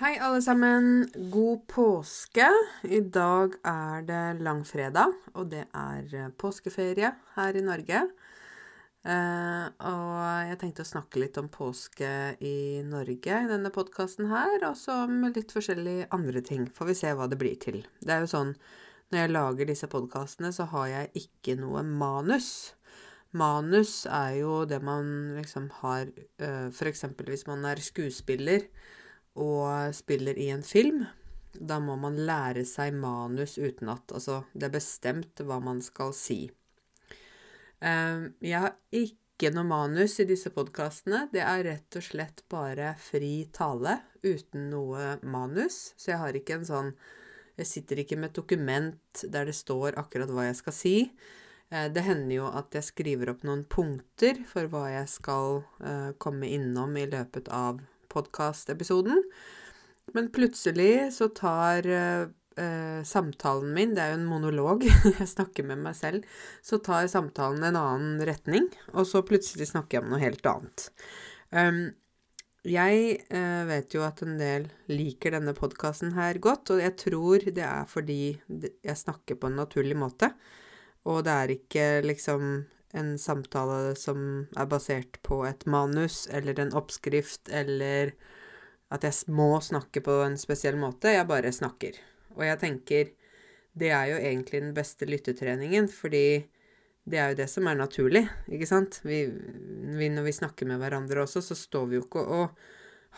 Hei, alle sammen. God påske. I dag er det langfredag, og det er eh, påskeferie her i Norge. Eh, og jeg tenkte å snakke litt om påske i Norge i denne podkasten her, og så om litt forskjellige andre ting. Får vi se hva det blir til. Det er jo sånn når jeg lager disse podkastene, så har jeg ikke noe manus. Manus er jo det man liksom har uh, F.eks. hvis man er skuespiller og spiller i en film, da må man lære seg manus utenat. Altså, det er bestemt hva man skal si. Um, jeg har ikke noe manus i disse podkastene. Det er rett og slett bare fri tale uten noe manus. Så jeg har ikke en sånn Jeg sitter ikke med et dokument der det står akkurat hva jeg skal si. Uh, det hender jo at jeg skriver opp noen punkter for hva jeg skal uh, komme innom i løpet av podkastepisoden. Men plutselig så tar eh, samtalen min Det er jo en monolog, jeg snakker med meg selv. Så tar samtalen en annen retning, og så plutselig snakker jeg om noe helt annet. Um, jeg eh, vet jo at en del liker denne podkasten her godt, og jeg tror det er fordi jeg snakker på en naturlig måte. Og det er ikke liksom en samtale som er basert på et manus eller en oppskrift eller at jeg må snakke på en spesiell måte. Jeg bare snakker. Og jeg tenker det er jo egentlig den beste lyttetreningen, fordi det er jo det som er naturlig, ikke sant? Vi, vi, når vi snakker med hverandre også, så står vi jo ikke og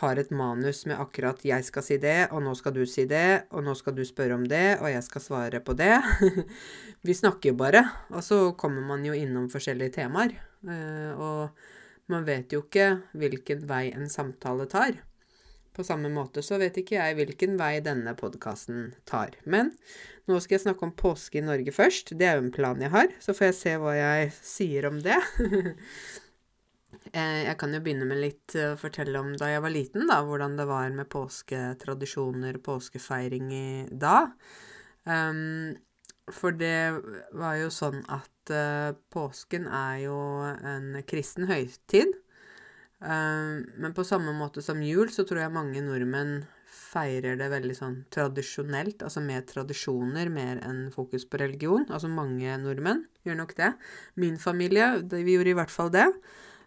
har et manus med akkurat 'jeg skal si det', og 'nå skal du si det', og 'nå skal du spørre om det', og 'jeg skal svare på det'. vi snakker jo bare, og så kommer man jo innom forskjellige temaer. Eh, og man vet jo ikke hvilken vei en samtale tar. På samme måte så vet ikke jeg hvilken vei denne podkasten tar. Men nå skal jeg snakke om påske i Norge først. Det er jo en plan jeg har. Så får jeg se hva jeg sier om det. Eh, jeg kan jo begynne med litt å fortelle om da jeg var liten, da, hvordan det var med påsketradisjoner, påskefeiring i da. Um, for det var jo sånn at uh, påsken er jo en kristen høytid. Um, men på samme måte som jul, så tror jeg mange nordmenn feirer det veldig sånn tradisjonelt, altså med tradisjoner mer enn fokus på religion. Altså mange nordmenn gjør nok det. Min familie, vi gjorde i hvert fall det.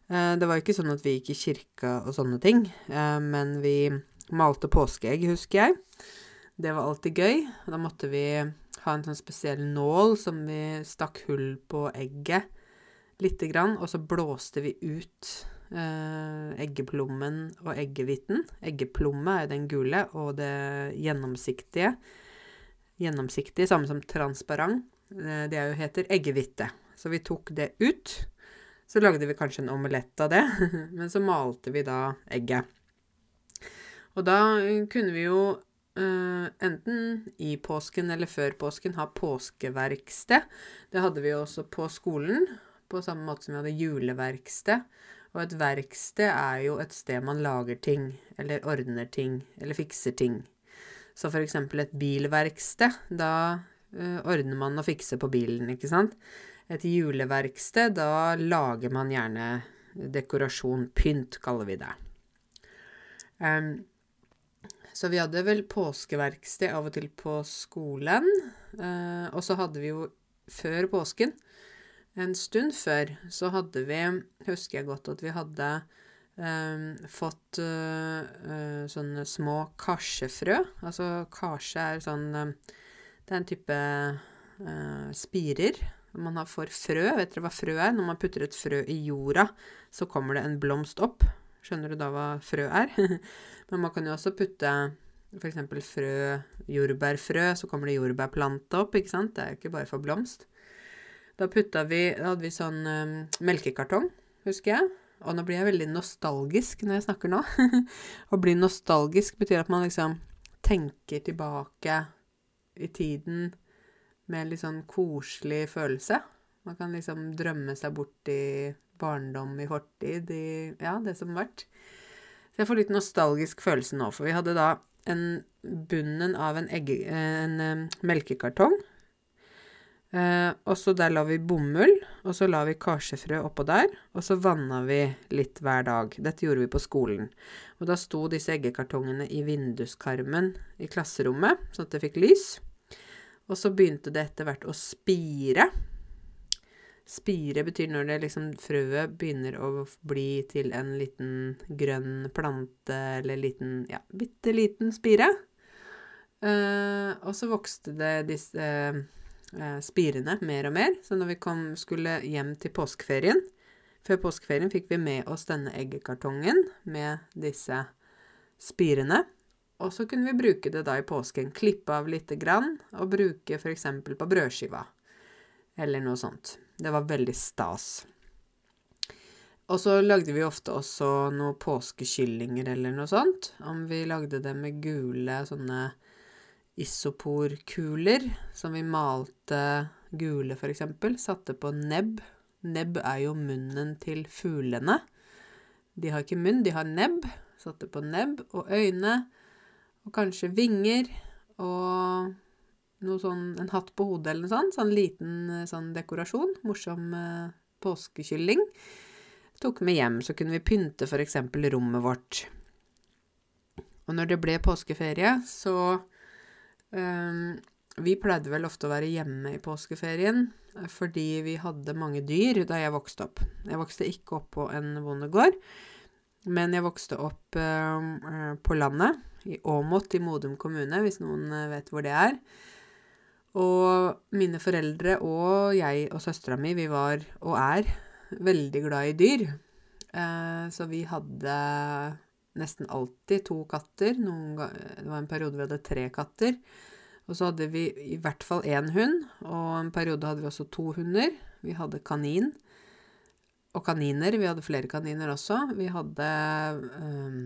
Eh, det var ikke sånn at vi gikk i kirka og sånne ting, eh, men vi malte påskeegg, husker jeg. Det var alltid gøy. Da måtte vi ha en sånn spesiell nål som vi stakk hull på egget lite grann, og så blåste vi ut eh, eggeplommen og eggehviten. Eggeplomme er den gule, og det gjennomsiktige Gjennomsiktige, samme som transparent. Det det jo heter eggehvite. Så vi tok det ut. Så lagde vi kanskje en omelett av det, men så malte vi da egget. Og da kunne vi jo uh, enten i påsken eller før påsken ha påskeverksted. Det hadde vi også på skolen, på samme måte som vi hadde juleverksted. Og et verksted er jo et sted man lager ting, eller ordner ting, eller fikser ting. Så for eksempel et bilverksted, da uh, ordner man og fikser på bilen, ikke sant et juleverksted, da lager man gjerne dekorasjon, pynt, kaller vi det. Um, så vi hadde vel påskeverksted av og til på skolen. Uh, og så hadde vi jo før påsken, en stund før, så hadde vi Husker jeg godt at vi hadde um, fått uh, uh, sånne små karsefrø. Altså karse er sånn Det er en type spirer man har får frø, vet dere hva frø er? Når man putter et frø i jorda, så kommer det en blomst opp. Skjønner du da hva frø er? Men man kan jo også putte f.eks. frø, jordbærfrø, så kommer det jordbærplante opp, ikke sant? Det er jo ikke bare for blomst. Da putta vi Da hadde vi sånn um, melkekartong, husker jeg. Og nå blir jeg veldig nostalgisk når jeg snakker nå. Å bli nostalgisk betyr at man liksom tenker tilbake i tiden med litt sånn koselig følelse. Man kan liksom drømme seg bort i barndom i fortid, i ja, det som har vært. Så jeg får litt nostalgisk følelse nå, for vi hadde da en bunnen av en, egge, en um, melkekartong. Eh, og så der la vi bomull, og så la vi karsefrø oppå der, og så vanna vi litt hver dag. Dette gjorde vi på skolen. Og da sto disse eggekartongene i vinduskarmen i klasserommet, sånn at det fikk lys. Og så begynte det etter hvert å spire. Spire betyr når det liksom frøet begynner å bli til en liten grønn plante, eller liten, ja, bitte liten spire. Uh, og så vokste det disse uh, spirene mer og mer. Så når vi kom, skulle hjem til påskeferien Før påskeferien fikk vi med oss denne eggekartongen med disse spirene. Og så kunne vi bruke det da i påsken. Klippe av lite grann og bruke f.eks. på brødskiva. Eller noe sånt. Det var veldig stas. Og så lagde vi ofte også noen påskekyllinger eller noe sånt. Om vi lagde det med gule sånne isoporkuler som vi malte gule, eksempel. Satte på nebb. Nebb er jo munnen til fuglene. De har ikke munn, de har nebb. Satte på nebb og øyne. Og kanskje vinger. Og noe sånn, en hatt på hodet eller noe sånt. Sånn liten eh, sånn dekorasjon. Morsom eh, påskekylling. Tok med hjem, så kunne vi pynte f.eks. rommet vårt. Og når det ble påskeferie, så eh, Vi pleide vel ofte å være hjemme i påskeferien eh, fordi vi hadde mange dyr da jeg vokste opp. Jeg vokste ikke opp på en bondegård, men jeg vokste opp eh, på landet, i Åmot i Modum kommune, hvis noen vet hvor det er. Og mine foreldre og jeg og søstera mi, vi var og er veldig glad i dyr. Eh, så vi hadde nesten alltid to katter. Noen, det var en periode vi hadde tre katter. Og så hadde vi i hvert fall én hund, og en periode hadde vi også to hunder. Vi hadde kanin og kaniner. Vi hadde flere kaniner også. Vi hadde um,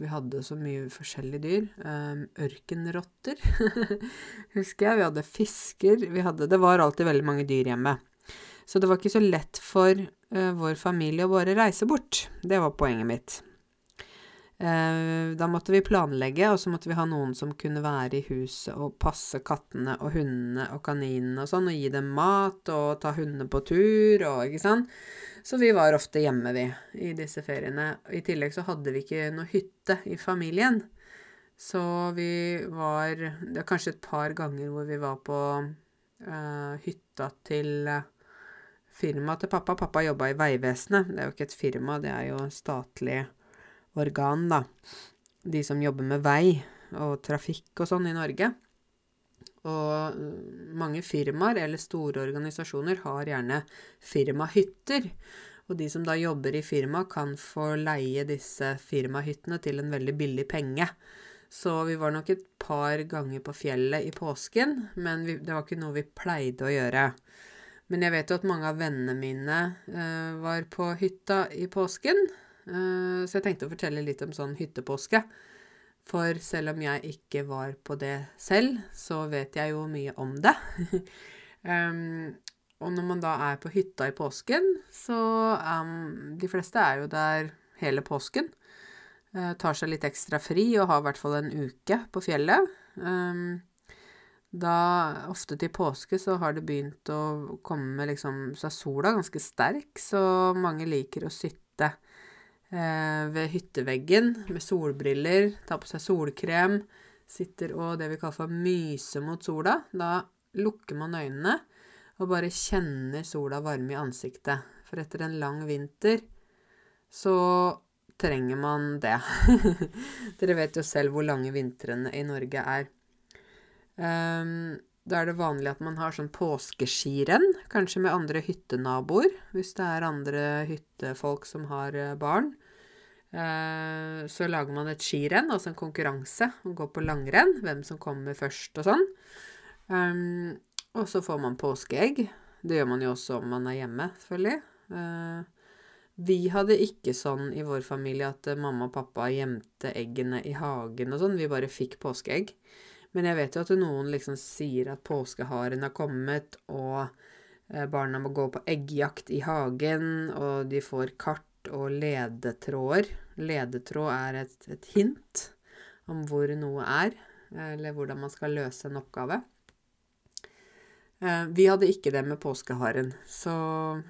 vi hadde så mye forskjellige dyr. Um, ørkenrotter, husker jeg. Vi hadde fisker. Vi hadde, det var alltid veldig mange dyr hjemme. Så det var ikke så lett for uh, vår familie å bare reise bort. Det var poenget mitt. Uh, da måtte vi planlegge, og så måtte vi ha noen som kunne være i huset og passe kattene og hundene og kaninene og sånn, og gi dem mat og ta hundene på tur og ikke sant. Så vi var ofte hjemme, vi, i disse feriene. I tillegg så hadde vi ikke noe hytte i familien. Så vi var Det var kanskje et par ganger hvor vi var på uh, hytta til uh, firmaet til pappa. Pappa jobba i Vegvesenet. Det er jo ikke et firma, det er jo statlig organ, da. De som jobber med vei og trafikk og sånn i Norge. Og mm, mange firmaer eller store organisasjoner har gjerne firmahytter. Og de som da jobber i firma, kan få leie disse firmahyttene til en veldig billig penge. Så vi var nok et par ganger på fjellet i påsken, men vi, det var ikke noe vi pleide å gjøre. Men jeg vet jo at mange av vennene mine uh, var på hytta i påsken, uh, så jeg tenkte å fortelle litt om sånn hyttepåske. For selv om jeg ikke var på det selv, så vet jeg jo mye om det. um, og når man da er på hytta i påsken, så um, De fleste er jo der hele påsken. Uh, tar seg litt ekstra fri og har i hvert fall en uke på fjellet. Um, da, ofte til påske, så har det begynt å komme liksom Så er sola ganske sterk, så mange liker å sitte ved hytteveggen med solbriller, tar på seg solkrem, sitter og det vi kaller for myse mot sola. Da lukker man øynene og bare kjenner sola varme i ansiktet. For etter en lang vinter så trenger man det. Dere vet jo selv hvor lange vintrene i Norge er. Um, da er det vanlig at man har sånn påskeskirenn, kanskje med andre hyttenaboer, hvis det er andre hyttefolk som har eh, barn. Eh, så lager man et skirenn, altså en konkurranse, og går på langrenn, hvem som kommer først og sånn. Um, og så får man påskeegg. Det gjør man jo også om man er hjemme, selvfølgelig. Vi hadde ikke sånn i vår familie at mamma og pappa gjemte eggene i hagen og sånn. Vi bare fikk påskeegg. Men jeg vet jo at noen liksom sier at påskeharen har kommet, og barna må gå på eggjakt i hagen, og de får kart og ledetråder. Ledetråd er et, et, hint om hvor noe er, eller hvordan man skal løse en oppgave. Eh, vi hadde ikke det med påskeharen, så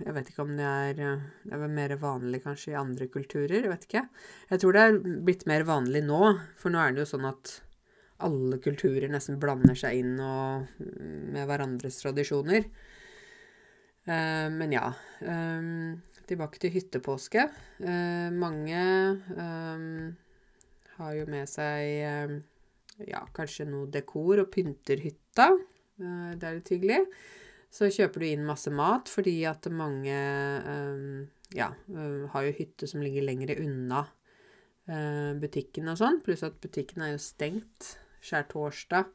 jeg vet ikke om det er eh, Det er mer vanlig kanskje i andre kulturer, jeg vet ikke. Jeg tror det er blitt mer vanlig nå, for nå er det jo sånn at alle kulturer nesten blander seg inn og, med hverandres tradisjoner. Eh, men ja. tilbake til hyttepåske. mange har jo med seg ja, kanskje noe dekor og pynter hytta. Eh, det er litt hyggelig. Så kjøper du inn masse mat fordi at mange um, ja, uh, har jo hytte som ligger lengre unna uh, butikken og sånn. Pluss at butikken er jo stengt skjærtorsdag,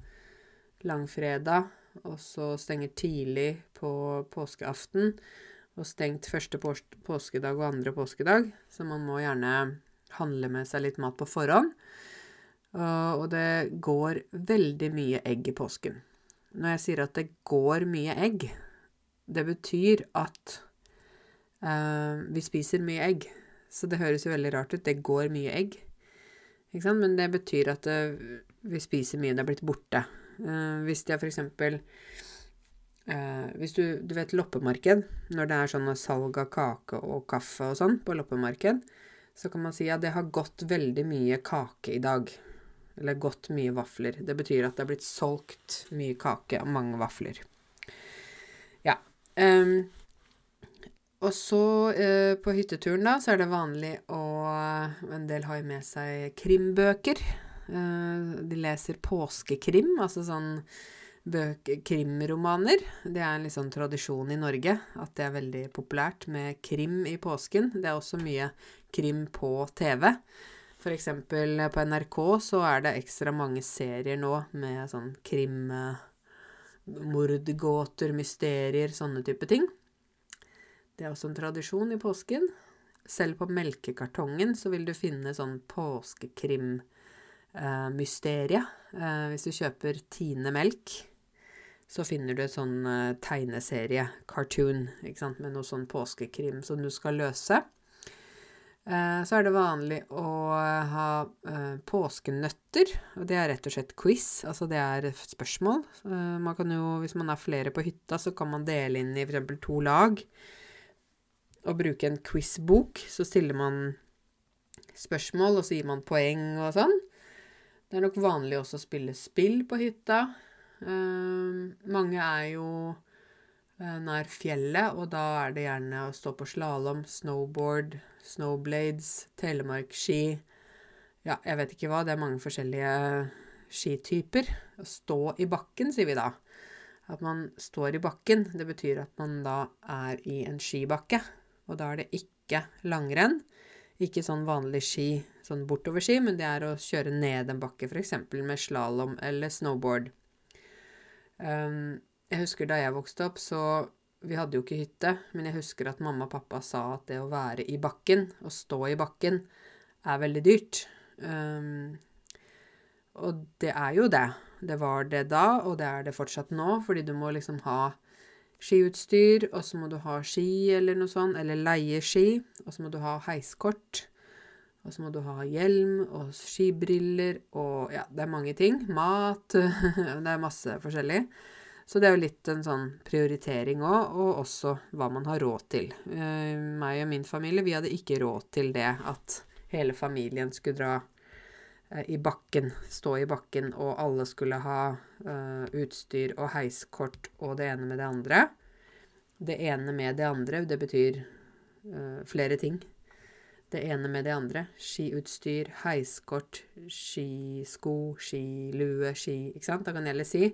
langfredag, og så stenger tidlig på påskeaften. Og stengt første påskedag og andre påskedag, så man må gjerne handle med seg litt mat på forhånd. Og det går veldig mye egg i påsken. Når jeg sier at det går mye egg, det betyr at uh, vi spiser mye egg. Så det høres jo veldig rart ut. Det går mye egg. Men det betyr at det, uh, vi spiser mye. Det er blitt borte. Uh, hvis jeg for eksempel Hvis du, du vet loppemarked, når det er sånn salg av kake og kaffe og sånn på loppemarked, så kan man si at det har gått veldig mye kake i dag. Eller gått mye vafler. Det betyr at det er blitt solgt mye kake og mange vafler. Ja. Um, og så uh, på hytteturen, da, så er det vanlig å En del har jo med seg krimbøker. Uh, de leser påskekrim, altså sånn krimromaner. Det er en litt sånn tradisjon i Norge at det er veldig populært med krim i påsken. Det er også mye krim på TV. For eksempel på NRK så er det ekstra mange serier nå med sånn krim, mordgåter, mysterier, sånne type ting. Det er også en tradisjon i påsken. Selv på melkekartongen så vil du finne sånn påskekrim-mysterie. Eh, hvis du kjøper Tine melk, så finner du et sånn eh, tegneserie, cartoon, ikke sant, med noe sånn påskekrim som du skal løse. Eh, så er det vanlig å ha eh, påskenøtter, og det er rett og slett quiz. Altså det er spørsmål. Eh, man kan jo, hvis man er flere på hytta, så kan man dele inn i f.eks. to lag og bruke en quizbok. Så stiller man spørsmål, og så gir man poeng og sånn. Det er nok vanlig også å spille spill på hytta. Mange er jo nær fjellet, og da er det gjerne å stå på slalåm, snowboard, snowblades, telemarkski Ja, jeg vet ikke hva. Det er mange forskjellige skityper. Å stå i bakken, sier vi da. At man står i bakken, det betyr at man da er i en skibakke. Og da er det ikke langrenn. Ikke sånn vanlig ski, sånn bortoverski, men det er å kjøre ned en bakke, f.eks. med slalåm eller snowboard. Um, jeg husker da jeg vokste opp, så vi hadde jo ikke hytte, men jeg husker at mamma og pappa sa at det å være i bakken, å stå i bakken, er veldig dyrt. Um, og det er jo det. Det var det da, og det er det fortsatt nå, fordi du må liksom ha skiutstyr, og så må du ha ski eller noe sånt, eller leie ski, og så må du ha heiskort. Og så må du ha hjelm og skibriller og ja, det er mange ting. Mat. det er masse forskjellig. Så det er jo litt en sånn prioritering òg, og også hva man har råd til. Uh, meg og min familie, vi hadde ikke råd til det at hele familien skulle dra i bakken, stå i bakken, og alle skulle ha uh, utstyr og heiskort og det ene med det andre. Det ene med det andre, det betyr flere ting. Det ene med det andre. Skiutstyr, heiskort, skisko, skilue, ski Ikke sant? Da kan jeg si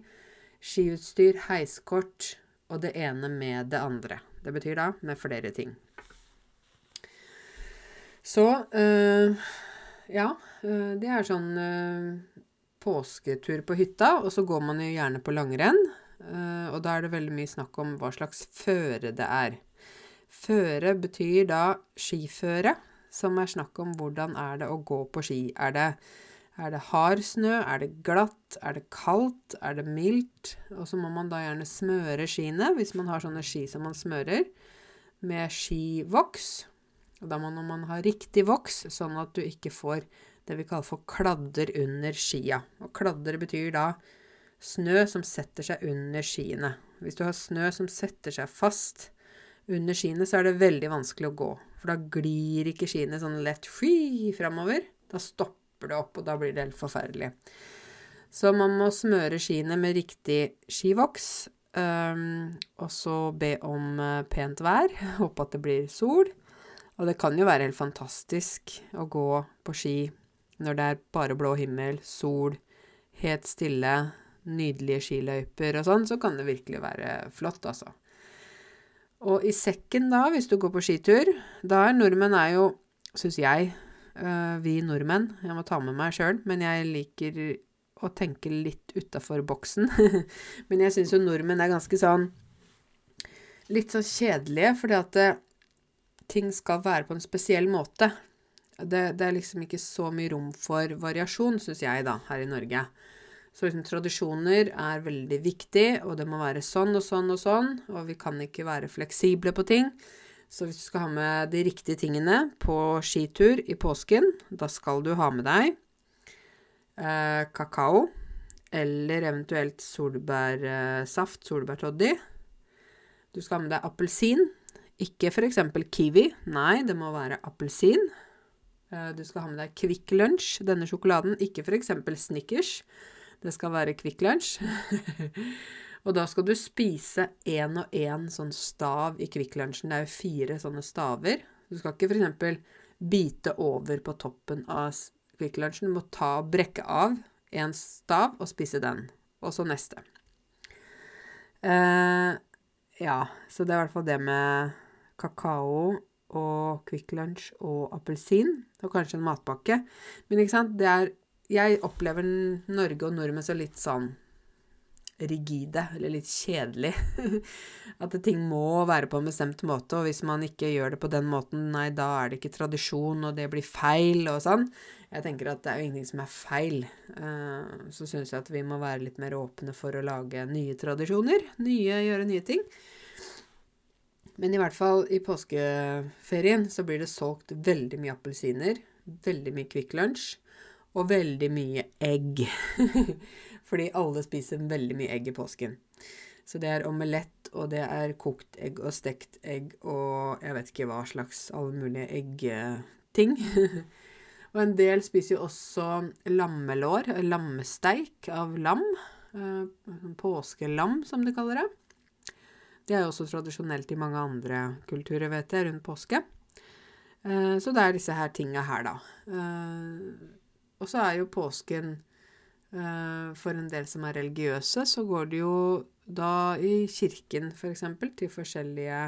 skiutstyr, heiskort og det ene med det andre. Det betyr da med flere ting. Så øh, ja, øh, det er sånn øh, påsketur på hytta, og så går man jo gjerne på langrenn. og da er det veldig mye snakk om hva slags føre det er. Føre betyr da skiføre, som er snakk om hvordan er det å gå på ski. Er det er det hard snø? Er det glatt? Er det kaldt? Er det mildt? Og så må man da gjerne smøre skiene, hvis man har sånne ski som man smører, med skivoks. Og da må man ha riktig voks, sånn at du ikke får det vi kaller for kladder under skia. Og kladder betyr da snø som setter seg under skiene. Hvis du har snø som setter seg fast under skiene, så er det veldig vanskelig å gå. For da glir ikke skiene sånn lett fri framover. Da stopper det opp, og da blir det helt forferdelig. Så man må smøre skiene med riktig skivoks. Um, og så be om uh, pent vær. Håpe at det blir sol. Og det kan jo være helt fantastisk å gå på ski når det er bare blå himmel, sol, helt stille, nydelige skiløyper og sånn, så kan det virkelig være flott, altså. Og i sekken da, hvis du går på skitur, da er nordmenn er jo, syns jeg, uh, vi nordmenn, jeg må ta med meg sjøl, men jeg liker å tenke litt utafor boksen. men jeg syns jo nordmenn er ganske sånn litt sånn kjedelige, fordi at eh, ting skal være på en spesiell måte. Det, det, er liksom ikke så mye rom for variasjon, syns jeg, da, her i Norge. Så liksom, tradisjoner er veldig viktig, og det må være sånn og sånn og sånn, og vi kan ikke være fleksible på ting. Så hvis du skal ha med de riktige tingene på skitur i påsken, da skal du ha med deg eh, kakao eller eventuelt solbærsaft, solbærtoddy. Du skal ha med deg appelsin, ikke f.eks. kiwi. Nei, det må være appelsin. Eh, du skal ha med deg Kvikk Lunsj, denne sjokoladen, ikke f.eks. Snickers. Det skal være Kvikk Lunsj. og da skal du spise én og én sånn stav i Kvikk Lunsjen. Det er jo fire sånne staver. Du skal ikke f.eks. bite over på toppen av Kvikk Lunsjen. Du må ta og brekke av én stav og spise den. Og så neste. Uh, ja, så det er i hvert fall det med kakao og Kvikk Lunsj og appelsin. Og kanskje en matpakke. Men ikke sant, det er jeg opplever Norge og nordmenn så litt sånn rigide, eller litt kjedelig. At ting må være på en bestemt måte, og hvis man ikke gjør det på den måten, nei, da er det ikke tradisjon, og det blir feil, og sånn. Jeg tenker at det er jo ingenting som er feil. Eh, så syns jeg at vi må være litt mer åpne for å lage nye tradisjoner. Nye, gjøre nye ting. Men i hvert fall i påskeferien så blir det solgt veldig mye appelsiner, veldig mye Kvikk Lunsj og veldig mye egg. Fordi alle spiser veldig mye egg i påsken. Så det er omelett, og det er kokt egg og stekt egg og jeg vet ikke hva slags alle mulige eggting. og en del spiser jo også lammelår, lammesteik av lam. Eh, påskelam, som de kaller det. Det er også tradisjonelt i mange andre kulturer, vet jeg, rundt påske. Eh, så det er disse her tinga her, da. Eh, og så er jo påsken uh, For en del som er religiøse, så går det jo da i kirken, f.eks., for eksempel, til forskjellige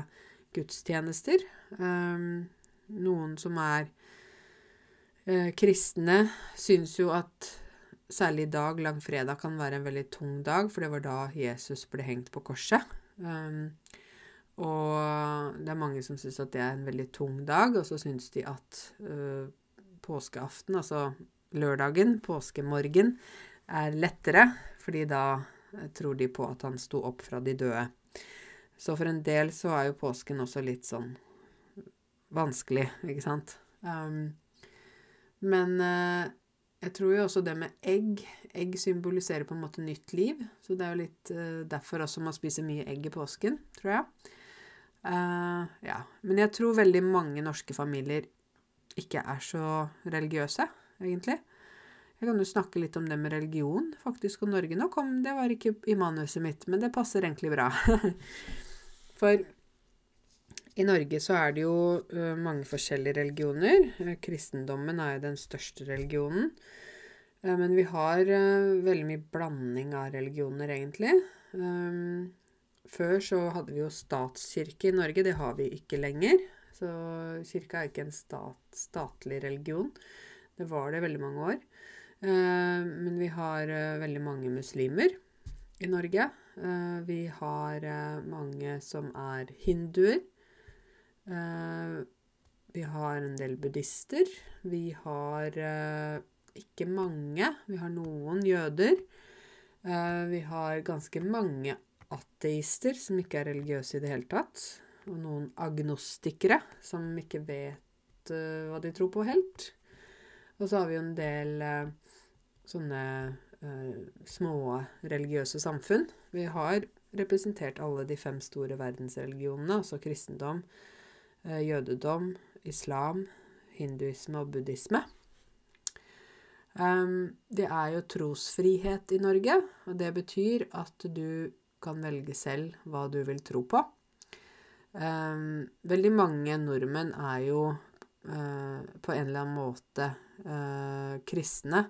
gudstjenester. Noen som er kristne, syns jo at særlig i dag, langfredag, kan være en veldig tung dag, for det var da Jesus ble hengt på korset. Um, og det er mange som syns at det er en veldig tung dag, og så syns de at uh, påskeaften, altså lørdagen, påskemorgen, er lettere, fordi da eh, tror de på at han sto opp fra de døde. Så for en del så er jo påsken også litt sånn vanskelig, ikke sant. Um, men uh, jeg tror jo også det med egg Egg symboliserer på en måte nytt liv. Så det er jo litt uh, derfor også man spiser mye egg i påsken, tror jeg. Uh, ja. Men jeg tror veldig mange norske familier ikke er så religiøse egentlig. Jeg kan jo snakke litt om det med religion, faktisk, og Norge nå kom Det var ikke i manuset mitt, men det passer egentlig bra. For i Norge så er det jo uh, mange forskjellige religioner. Uh, kristendommen er jo den største religionen. Uh, men vi har veldig mye blanding av religioner, egentlig. Før så hadde vi jo statskirke i Norge. Det har vi ikke lenger. Så kirka er ikke en stat, statlig religion. Det var det veldig mange år. Eh, men vi har eh, veldig mange muslimer i Norge. Eh, vi har mange som er hinduer. Vi har en del buddhister. Vi har ikke mange. Vi har noen jøder. Vi har ganske mange ateister som ikke er religiøse i det hele tatt. Og noen agnostikere som ikke vet hva de tror på helt. Og så har vi jo en del eh, sånne små religiøse samfunn. Vi har representert alle de fem store verdensreligionene, altså kristendom, jødedom, islam, hinduisme og buddhisme. Det er jo trosfrihet i Norge, og det betyr at du kan velge selv hva du vil tro på. Veldig mange nordmenn er jo uh, på en eller annen måte uh, kristne.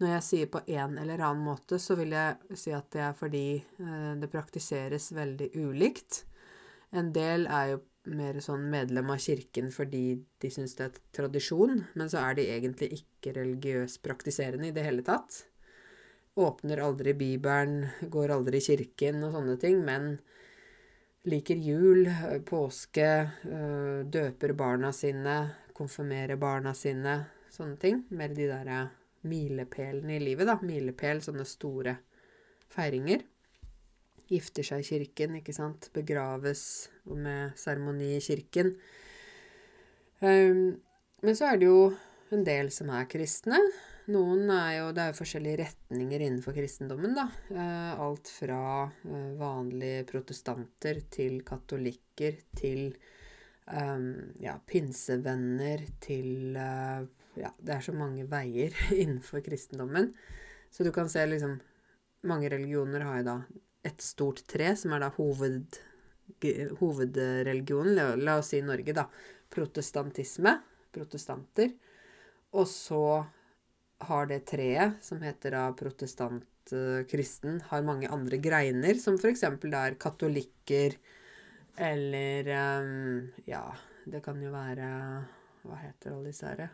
Når jeg sier på en eller annen måte, så vil jeg si at det er fordi det praktiseres veldig ulikt. En del er jo mer sånn medlem av kirken fordi de syns det er tradisjon, men så er de egentlig ikke religiøst praktiserende i det hele tatt. Åpner aldri Bibelen, går aldri i kirken og sånne ting, men liker jul, påske, øh, døper barna sine, konfirmerer barna sine, sånne ting. Mer de der milepælene i livet, da. Milepæl, sånne store feiringer gifter seg i kirken, ikke sant, begraves med seremoni i kirken. Um, men så er det jo en del som er kristne. Noen er jo Det er jo forskjellige retninger innenfor kristendommen, da. Uh, alt fra uh, vanlige protestanter til katolikker til um, ja, pinsevenner til uh, Ja, det er så mange veier innenfor kristendommen. Så du kan se liksom Mange religioner har jo da et stort tre, som er da hoved, hovedreligionen, la, la, oss si i Norge, da. Protestantisme. Protestanter. Og så har det treet, som heter da protestantkristen, uh, har mange andre greiner, som f.eks. det er katolikker eller um, Ja, det kan jo være Hva heter alle disse herre?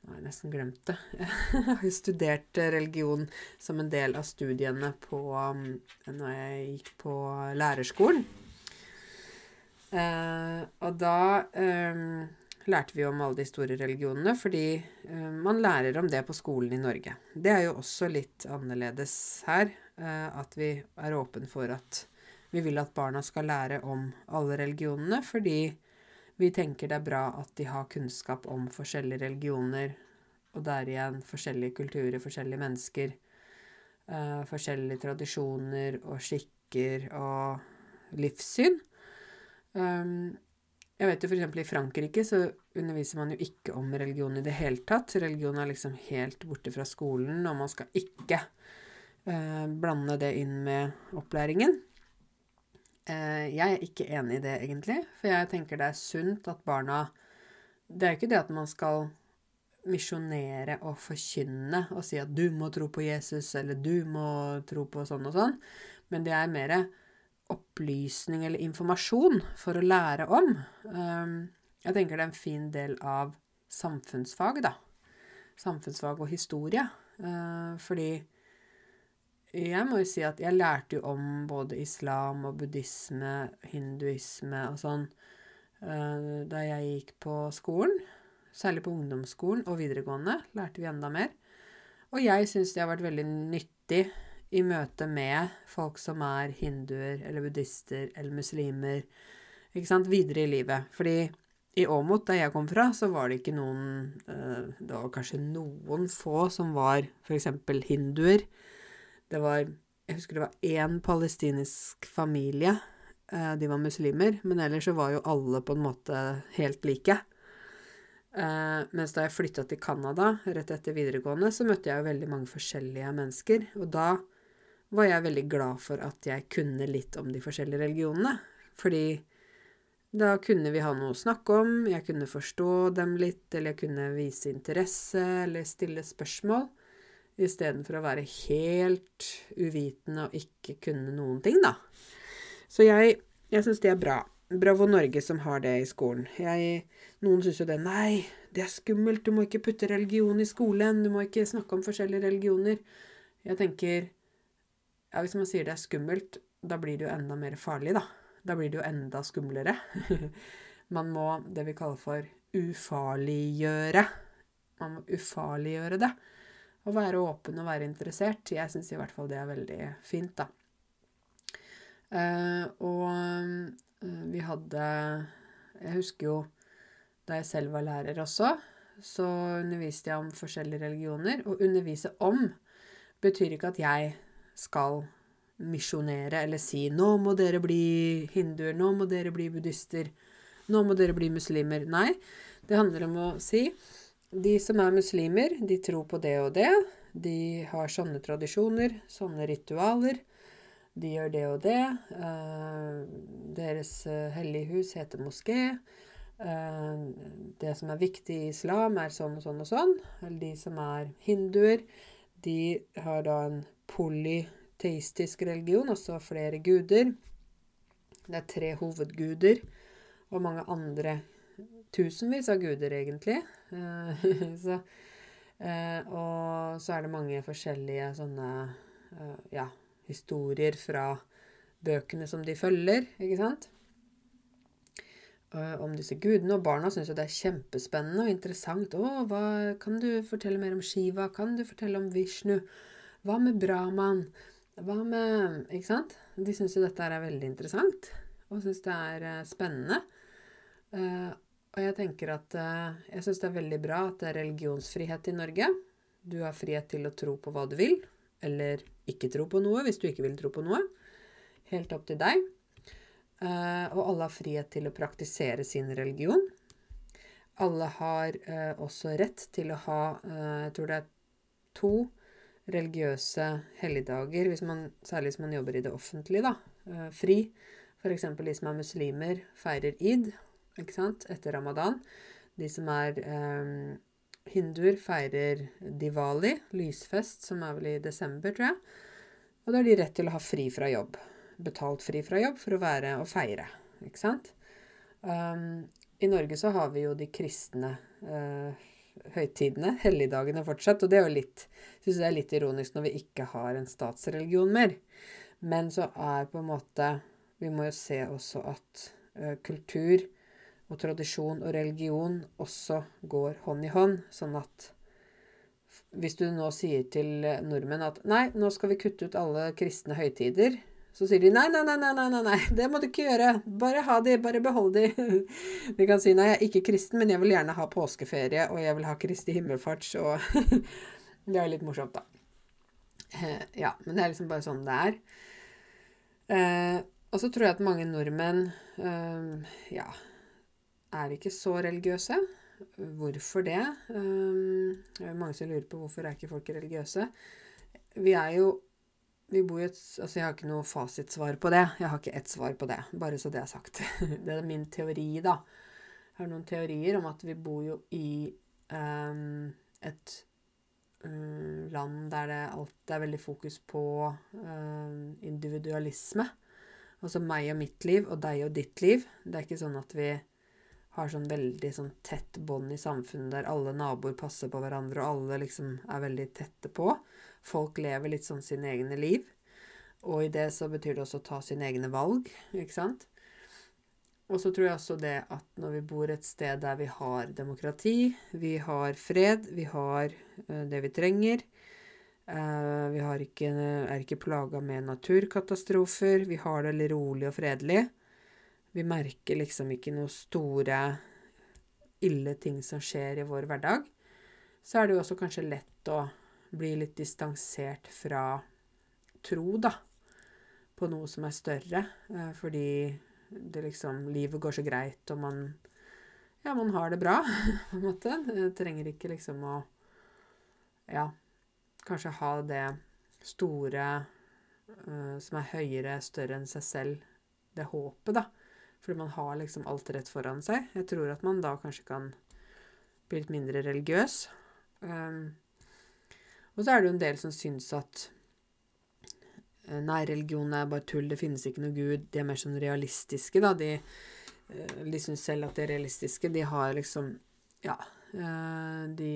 Nå har jeg nesten glemt det. Jeg har jo studert religion som en del av studiene på um, Når jeg gikk på lærerskolen. Eh, og da eh, lærte vi om alle de store religionene, fordi eh, man lærer om det på skolen i Norge. Det er jo også litt annerledes her, eh, at vi er åpen for at vi vil at barna skal lære om alle religionene, fordi vi tenker det er bra at de har kunnskap om forskjellige religioner, og der igjen forskjellige kulturer, forskjellige mennesker. Uh, forskjellige tradisjoner og skikker og livssyn. Um, jeg vet jo f.eks. i Frankrike så underviser man jo ikke om religion i det hele tatt. Religion er liksom helt borte fra skolen, og man skal ikke uh, blande det inn med opplæringen. Eh, jeg er ikke enig i det, egentlig. For jeg tenker det er sunt at barna Det er jo ikke det at man skal misjonere og forkynne og si at du må tro på Jesus, eller du må tro på sånn og sånn, men det er mer opplysning eller informasjon for å lære om. Ehm, jeg tenker det er en fin del av samfunnsfag, da. Samfunnsfag og historie. Eh, fordi jeg må jo si at jeg lærte jo om både islam og buddhisme, hinduisme og sånn uh, da jeg gikk på skolen. Særlig på ungdomsskolen og videregående lærte vi enda mer. Og jeg syns det har vært veldig nyttig i møte med folk som er hinduer eller buddhister eller muslimer, ikke sant, videre i livet. Fordi i Åmot, der jeg kom fra, så var det ikke noen uh, Det var kanskje noen få som var f.eks. hinduer. Det var Jeg husker det var én palestinsk familie. Eh, de var muslimer, men ellers så var jo alle på en måte helt like. Eh, mens da jeg flytta til Canada rett etter videregående, så møtte jeg jo veldig mange forskjellige mennesker. Og da var jeg veldig glad for at jeg kunne litt om de forskjellige religionene. Fordi da kunne vi ha noe å snakke om, jeg kunne forstå dem litt, eller jeg kunne vise interesse eller stille spørsmål istedenfor å være helt uvitende og ikke kunne noen ting, da. Så jeg, jeg syns det er bra. Bravo Norge som har det i skolen. Jeg, noen syns jo det Nei, det er skummelt, du må ikke putte religion i skolen, du må ikke snakke om forskjellige religioner. Jeg tenker Ja, hvis man sier det er skummelt, da blir det jo enda mer farlig, da. Da blir det jo enda skumlere. man må det vi kaller for ufarliggjøre. Man må ufarliggjøre det å være åpen og være interessert. Jeg syns i hvert fall det er veldig fint, da. Uh, og uh, vi hadde Jeg husker jo da jeg selv var lærer også, så underviste jeg om forskjellige religioner. Og undervise om betyr ikke at jeg skal misjonere eller si 'nå må dere bli hinduer', 'nå må dere bli buddhister', 'nå må dere bli muslimer'. Nei, det handler om å si de som er muslimer, de tror på det og det. De har sånne tradisjoner, sånne ritualer. De gjør det og det. Uh, deres uh, hellige hus heter moské. Uh, det som er viktig i islam, er sånn og sånn og sånn. Eller de som er hinduer, de har da en polyteistisk religion, altså flere guder. Det er tre hovedguder og mange andre tusenvis av guder, egentlig. Eh, så, eh, og så er det mange forskjellige sånne eh, ja, historier fra bøkene som de følger, ikke sant? om disse gudene. Og barna syns jo det er kjempespennende og interessant. 'Å, hva, kan du fortelle mer om Shiva? Kan du fortelle om Vishnu? Hva med Brahman? Hva med Ikke sant? De syns jo dette er veldig interessant, og syns det er spennende. Og jeg tenker at uh, Jeg syns det er veldig bra at det er religionsfrihet i Norge. Du har frihet til å tro på hva du vil, eller ikke tro på noe hvis du ikke vil tro på noe. Helt opp til deg. Uh, og alle har frihet til å praktisere sin religion. Alle har uh, også rett til å ha Jeg tror det er to religiøse helligdager, særlig hvis man jobber i det offentlige, da. fri. F.eks. de som er muslimer, feirer id ikke sant? etter ramadan. De som er hinduer, feirer diwali, lysfest, som er vel i desember, tror jeg. Og da har de rett til å ha fri fra jobb betalt fri fra jobb for å være og feire. Ikke sant? Um, I Norge så har vi jo de kristne uh, høytidene, helligdagene fortsatt, og det er jo litt Syns det er litt ironisk når vi ikke har en statsreligion mer. Men så er på en måte Vi må jo se også at uh, kultur og tradisjon og religion også går hånd i hånd, sånn at hvis du nå sier til nordmenn at nei, nå skal vi kutte ut alle kristne høytider, så sier de nei, nei, nei, nei, nei, nei, det må du ikke gjøre. Bare ha de, bare behold de. De kan si nei, jeg er ikke kristen, men jeg vil gjerne ha påskeferie, og jeg vil ha Kristi himmelfarts, og Det er litt morsomt, da. Eh, ja, men det er liksom bare sånn det er. Eh, og så tror jeg at mange nordmenn eh, ja, er ikke så religiøse. Hvorfor det? Det er mange som lurer på hvorfor er ikke folk religiøse. Vi er jo vi bor i et Altså, jeg har ikke noe fasitsvar på det. Jeg har ikke ett svar på det, bare så det er sagt. Det er min teori, da. Jeg har noen teorier om at vi bor jo i um, et um, land der det alltid er veldig fokus på um, individualisme. Altså meg og mitt liv og deg og ditt liv. Det er ikke sånn at vi har sånn veldig sånn tett bånd i samfunnet der alle naboer passer på hverandre, og alle liksom er veldig tette på. Folk lever litt sånn sine egne liv. Og i det så betyr det også å ta sine egne valg, ikke sant? Og så tror jeg også det at når vi bor et sted der vi har demokrati, vi har fred, vi har uh, det vi trenger uh, Vi ikke, er ikke plaga med naturkatastrofer, vi har det rolig og fredelig. Vi merker liksom ikke noe store, ille ting som skjer i vår hverdag. Så er det jo også kanskje lett å bli litt distansert fra tro, da, på noe som er større, eh, fordi det liksom Livet går så greit, og man Ja, man har det bra, på en måte. Jeg trenger ikke liksom å Ja, kanskje ha det store uh, som er høyere, større enn seg selv, det håpet, da. Fordi man har liksom alt rett foran seg. Jeg tror at man da kanskje kan bli litt mindre religiøs. Um, og så er det jo en del som syns at eh, nei, religion er bare tull, det finnes ikke noe gud. De er mer sånn realistiske, da. De, eh, de syns selv at de er realistiske. De har liksom Ja. Eh, de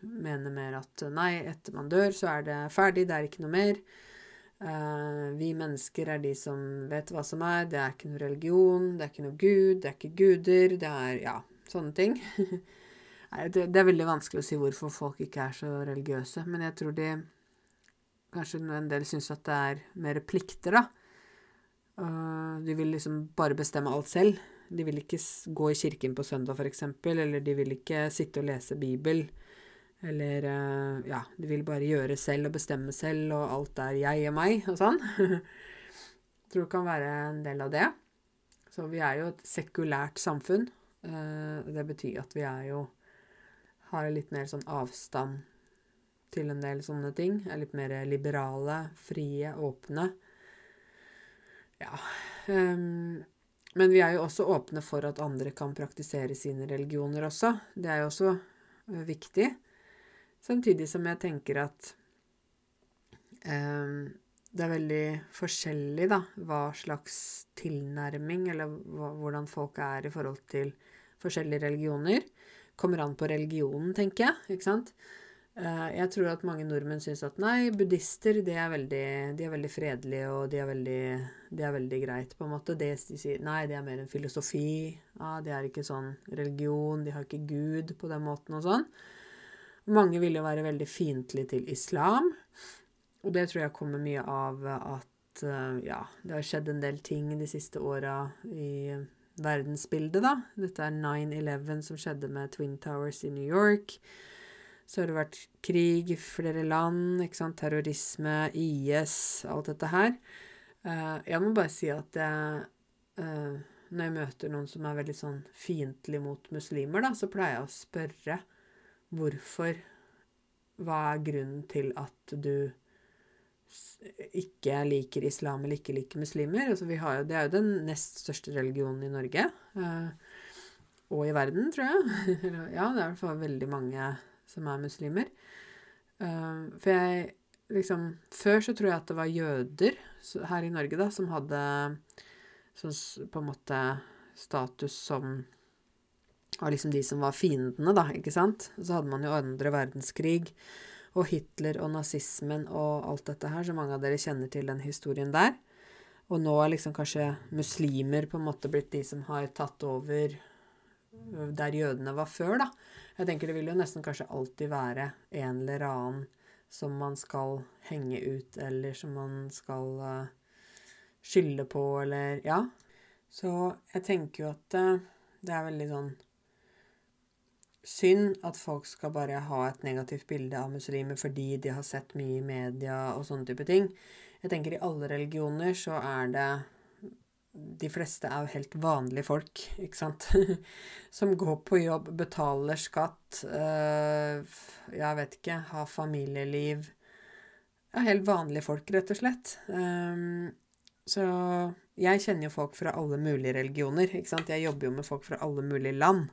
mener mer at nei, etter man dør, så er det ferdig, det er ikke noe mer. Vi mennesker er de som vet hva som er. Det er ikke noe religion, det er ikke noe gud, det er ikke guder. Det er ja, sånne ting. Det, er veldig vanskelig å si hvorfor folk ikke er så religiøse, men jeg tror de Kanskje en del syns at det er mer plikter, da. Uh, de vil liksom bare bestemme alt selv. De vil ikke gå i kirken på søndag, f.eks., eller de vil ikke sitte og lese Bibel. Eller uh, ja, de vil bare gjøre selv og bestemme selv, og alt er jeg og meg og sånn. Jeg tror det kan være en del av det. Så vi er jo et sekulært samfunn. Uh, det betyr at vi er jo har litt mer sånn avstand til en del sånne ting. Er litt mer liberale, frie, åpne. Ja. Um, men vi er jo også åpne for at andre kan praktisere sine religioner også. Det er jo også uh, viktig. Samtidig som jeg tenker at um, det er veldig forskjellig, da, hva slags tilnærming, eller hvordan folk er i forhold til forskjellige religioner. Kommer an på religionen, tenker jeg. ikke sant? Uh, jeg tror at mange nordmenn syns at nei, buddhister de er, veldig, de er veldig fredelige, og de er veldig, de er veldig greit, på en måte. De sier Nei, det er mer en filosofi. Ja, det er ikke sånn religion. De har ikke Gud på den måten og sånn. Mange vil jo være veldig fiendtlige til islam. Og det tror jeg kommer mye av at uh, ja, det har skjedd en del ting de siste åra i verdensbildet, da. Dette er 9-11 som skjedde med Twin Towers i New York. Så har det vært krig i flere land, ikke sant? terrorisme, IS, alt dette her. Uh, jeg må bare si at jeg, uh, når jeg møter noen som er veldig sånn fiendtlig mot muslimer, da, så pleier jeg å spørre Hvorfor? Hva er grunnen til at du ikke liker islam eller ikke liker muslimer? Altså, jo, det er jo den nest største religionen i Norge. Eh, og i verden, tror jeg. ja, det er i hvert fall veldig mange som er muslimer. Eh, for jeg liksom Før så tror jeg at det var jøder her i Norge, da, som hadde sånn på en måte status som var liksom de som var fiendene, da, ikke sant. Så hadde man jo andre verdenskrig og Hitler og nazismen og alt dette her, så mange av dere kjenner til den historien der. Og nå er liksom kanskje muslimer på en måte blitt de som har tatt over der jødene var før, da. Jeg tenker det vil jo nesten kanskje alltid være en eller annen som man skal henge ut, eller som man skal uh, skylde på, eller Ja. Så jeg tenker jo at uh, det er veldig sånn synd at folk skal bare ha et negativt bilde av muslimer fordi de har sett mye i media og sånne type ting. Jeg tenker i alle religioner så er det De fleste er jo helt vanlige folk, ikke sant? Som går på jobb, betaler skatt, øh, jeg vet ikke, har familieliv Ja, helt vanlige folk, rett og slett. Um, så jeg kjenner jo folk fra alle mulige religioner, ikke sant? Jeg jobber jo med folk fra alle mulige land.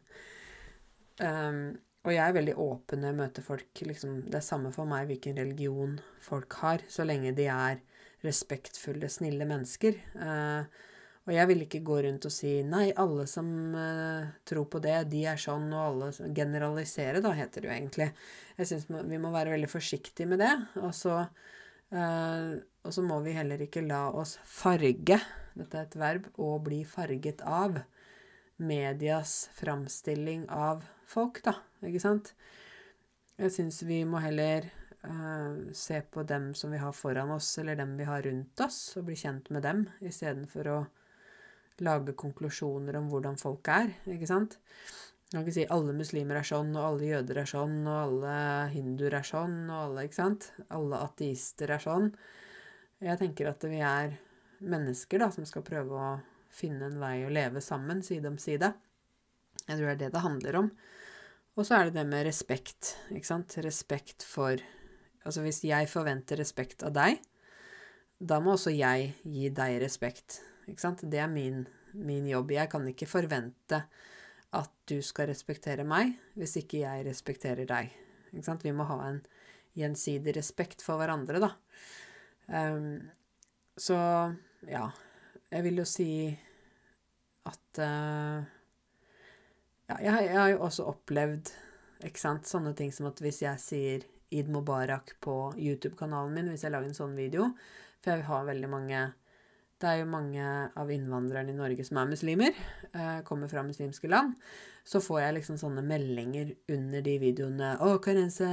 Um, og jeg er veldig åpen når jeg møter folk. Liksom, det er samme for meg hvilken religion folk har, så lenge de er respektfulle, snille mennesker. Uh, og jeg vil ikke gå rundt og si nei, alle som uh, tror på det, de er sånn, og alle Generalisere, da, heter det jo egentlig. Jeg syns vi må være veldig forsiktige med det. Og så, uh, og så må vi heller ikke la oss farge, dette er et verb, og bli farget av medias framstilling av folk, da, ikke sant? Jeg syns vi må heller uh, se på dem som vi har foran oss, eller dem vi har rundt oss, og bli kjent med dem, istedenfor å lage konklusjoner om hvordan folk er, ikke sant? Jeg kan ikke si alle muslimer er sånn, og alle jøder er sånn, og alle hinduer er sånn, og alle, ikke sant? Alle ateister er sånn. Jeg tenker at vi er mennesker da, som skal prøve å finne en vei å leve sammen, side om side. Jeg tror det er det det handler om. Og så er det det med respekt, ikke sant. Respekt for Altså hvis jeg forventer respekt av deg, da må også jeg gi deg respekt, ikke sant. Det er min, min jobb. Jeg kan ikke forvente at du skal respektere meg hvis ikke jeg respekterer deg. Ikke sant? Vi må ha en gjensidig respekt for hverandre, da. Um, så ja, jeg vil jo si at uh, Ja, jeg, jeg, har jo også opplevd ikke sant, sånne ting som at hvis jeg sier Eid Mubarak på YouTube-kanalen min, hvis jeg lager en sånn video For jeg har veldig mange Det er jo mange av innvandrerne i Norge som er muslimer, eh, kommer fra muslimske land. Så får jeg liksom sånne meldinger under de videoene 'Å, Karense,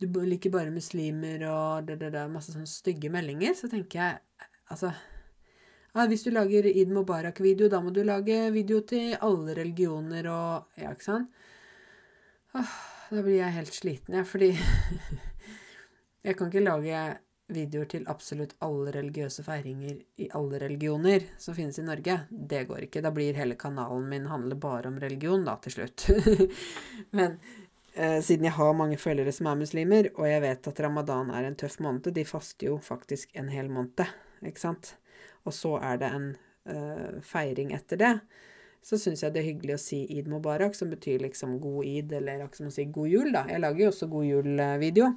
du liker bare muslimer', og det, det, det, masse sånne stygge meldinger. Så tenker jeg Altså ah, hvis du lager Id Mubarak-video, da må du lage video til alle religioner og Ja, ikke sant? Åh, da blir jeg helt sliten, jeg, fordi Jeg kan ikke lage videoer til absolutt alle religiøse feiringer i alle religioner som finnes i Norge. Det går ikke. Da blir hele kanalen min handle bare om religion, da, til slutt. Men eh, siden jeg har mange følgere som er muslimer, og jeg vet at ramadan er en tøff måned De faster jo faktisk en hel måned, ikke sant? Og så er det en uh, feiring etter det. Så syns jeg det er hyggelig å si id mubarak, som betyr liksom god id, eller akkurat som å si god jul, da. Jeg lager jo også god jul-video.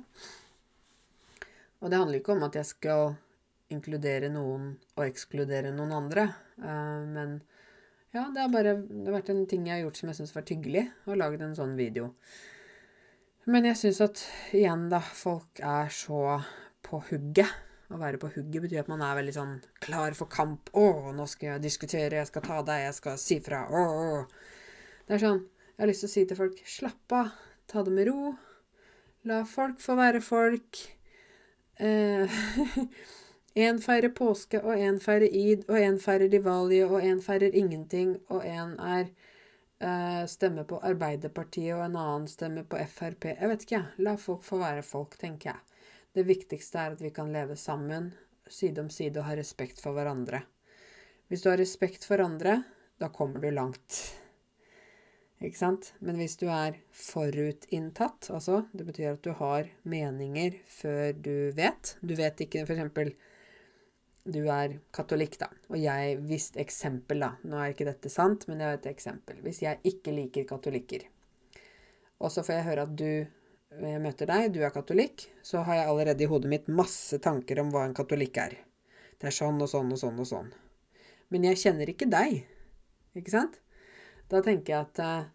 Og det handler ikke om at jeg skal inkludere noen og ekskludere noen andre. Uh, men ja, det har bare det har vært en ting jeg har gjort som jeg syns var hyggelig, å lage en sånn video. Men jeg syns at igjen, da, folk er så på hugget. Å være på hugget betyr at man er veldig sånn klar for kamp. 'Å, nå skal jeg diskutere, jeg skal ta deg, jeg skal si fra.' Å, å. Det er sånn Jeg har lyst til å si til folk 'slapp av, ta det med ro'. La folk få være folk. Én eh, feirer påske, og én feirer id, og én feirer diwali, og én feirer ingenting, og én er eh, stemmer på Arbeiderpartiet, og en annen stemmer på Frp. Jeg vet ikke, jeg. La folk få være folk, tenker jeg. Det viktigste er at vi kan leve sammen, side om side, og ha respekt for hverandre. Hvis du har respekt for andre, da kommer du langt. Ikke sant? Men hvis du er forutinntatt, altså Det betyr at du har meninger før du vet. Du vet ikke f.eks. Du er katolikk, da. Og jeg visste eksempel, da. Nå er ikke dette sant, men jeg er et eksempel. Hvis jeg ikke liker katolikker, og så får jeg høre at du jeg møter deg, du er katolikk, så har jeg allerede i hodet mitt masse tanker om hva en katolikk er. Det er sånn og sånn og sånn og sånn. Men jeg kjenner ikke deg. Ikke sant? Da tenker jeg at eh,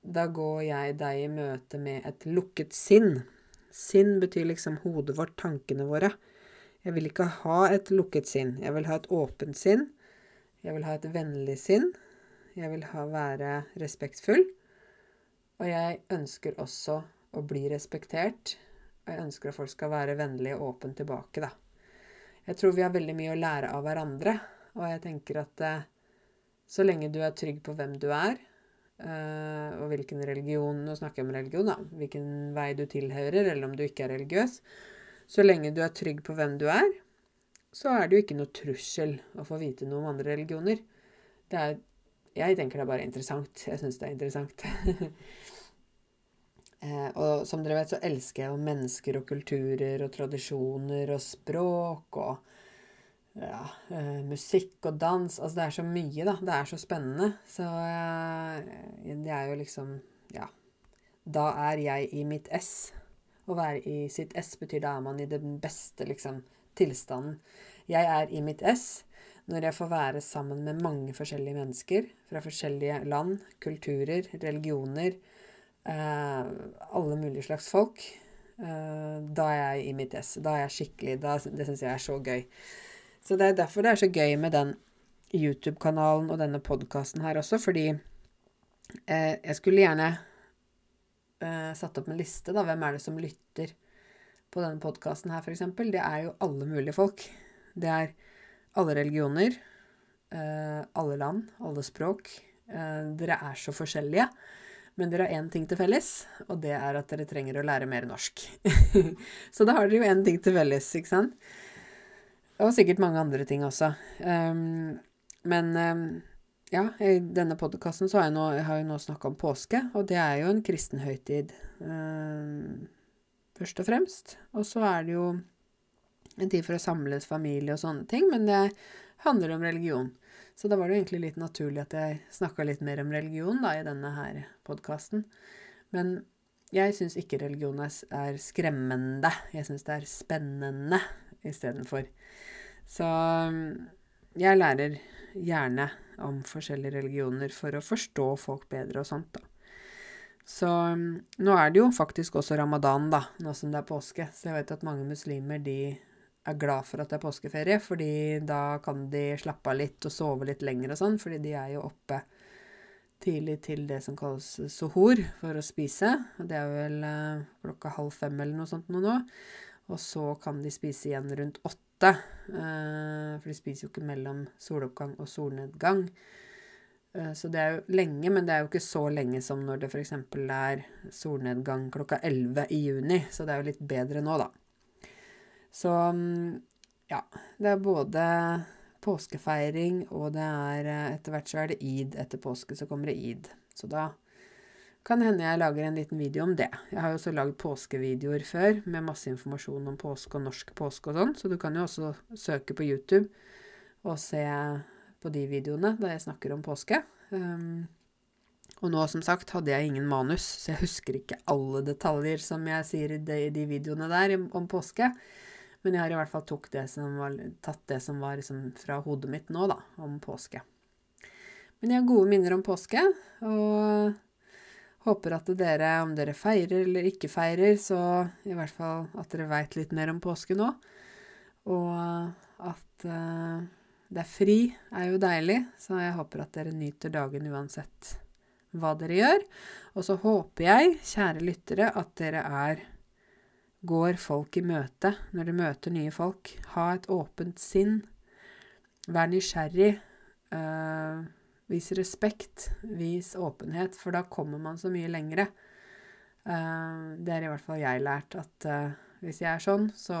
da går jeg deg i møte med et lukket sinn. Sinn betyr liksom hodet vårt, tankene våre. Jeg vil ikke ha et lukket sinn. Jeg vil ha et åpent sinn. Jeg vil ha et vennlig sinn. Jeg vil ha være respektfull. Og jeg ønsker også å bli respektert. Og jeg ønsker at folk skal være vennlige og åpne tilbake, da. Jeg tror vi har veldig mye å lære av hverandre. Og jeg tenker at eh, så lenge du er trygg på hvem du er, uh, og hvilken religion Nå snakker jeg om religion, da. Hvilken vei du tilhører, eller om du ikke er religiøs. Så lenge du er trygg på hvem du er, så er det jo ikke noe trussel å få vite noe om andre religioner. Det er Jeg tenker det er bare interessant. Jeg syns det er interessant. eh, og som dere vet, så elsker jeg jo mennesker og kulturer og tradisjoner og språk og ja, eh, musikk og dans. Altså det er så mye, da. Det er så spennende. Så eh, det er jo liksom Ja. Da er jeg i mitt ess. Å være i sitt ess betyr da er man i den beste liksom tilstanden. Jeg er i mitt ess når jeg får være sammen med mange forskjellige mennesker fra forskjellige land, kulturer, religioner, alle mulige slags folk. Eh, da er jeg i mitt ess. Da er jeg skikkelig da, Det syns jeg er så gøy. Så det er derfor det er så gøy med den YouTube-kanalen og denne podkasten her også, fordi eh, jeg skulle gjerne eh, satt opp en liste, da. Hvem er det som lytter på denne podkasten her, f.eks.? Det er jo alle mulige folk. Det er alle religioner, eh, alle land, alle språk. Eh, dere er så forskjellige. Men dere har én ting til felles, og det er at dere trenger å lære mer norsk. så da har dere jo én ting til felles, ikke sant? Og sikkert mange andre ting også. Um, men um, ja, i denne podkasten har jeg, nå, har nå snakka om påske, og det er jo en kristen høytid. Um, først og fremst. Og så er det jo en tid for å samles familie og sånne ting, men det handler om religion. Så da var det jo egentlig litt naturlig at jeg snakka litt mer om religion da, i denne her podkasten. Men jeg syns ikke religion er skremmende. Jeg syns det er spennende istedenfor. Så um, jeg lærer gjerne om forskjellige religioner for å forstå folk bedre og sånt, da. Så um, nå er det jo faktisk også ramadan, da, nå som det er påske. Så jeg vet at mange muslimer de er glad for at det er påskeferie, fordi da kan de slappe av litt og sove litt lenger og sånn, fordi de er jo oppe tidlig til det som kalles sohor, for å spise. Og det er vel uh, klokka halv fem eller noe sånt nå. Og så kan de spise igjen rundt åtte. Eh, for de spiser jo ikke mellom soloppgang og solnedgang. Eh, så det er jo lenge, men det er jo ikke så lenge som når det f.eks. er solnedgang klokka 11 i juni. Så det er jo litt bedre nå, da. Så mm, ja. Det er både påskefeiring, og det er eh, etter hvert så er det id. Etter påske så kommer det id. Så da kan hende jeg lager en liten video om det. Jeg har jo også lagd påskevideoer før med masse informasjon om påske og norsk påske og sånn, så du kan jo også søke på YouTube og se på de videoene da jeg snakker om påske. Um, og nå, som sagt, hadde jeg ingen manus, så jeg husker ikke alle detaljer som jeg sier i de, de videoene der om påske. Men jeg har i hvert fall det var, tatt det som var liksom fra hodet mitt nå, da, om påske. Men jeg har gode minner om påske, og håper at dere, om dere feirer eller ikke feirer, så i hvert fall at dere veit litt mer om påske nå. Og at uh, det er fri, er jo deilig, så jeg håper at dere nyter dagen uansett hva dere gjør. Og så håper jeg, kjære lyttere, at dere er går folk i møte når de møter nye folk. Ha et åpent sinn. Vær nysgjerrig. Uh, vis respekt. Vis åpenhet, for da kommer man så mye lengre. Uh, det er i hvert fall jeg lært, at uh, hvis jeg er sånn, så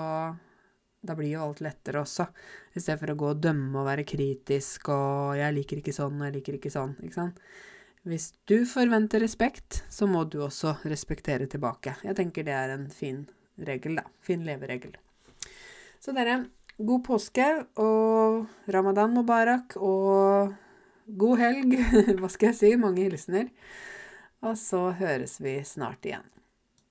da blir jo alt lettere også. I stedet for å gå og dømme og være kritisk og 'jeg liker ikke sånn' 'jeg liker ikke sånn'. Ikke sant? Hvis du forventer respekt, så må du også respektere tilbake. Jeg tenker det er en fin regel, da. Fin leveregel. Så dere, god påske og ramadan mubarak og god helg. Hva skal jeg si? Mange hilsener. Og så høres vi snart igjen.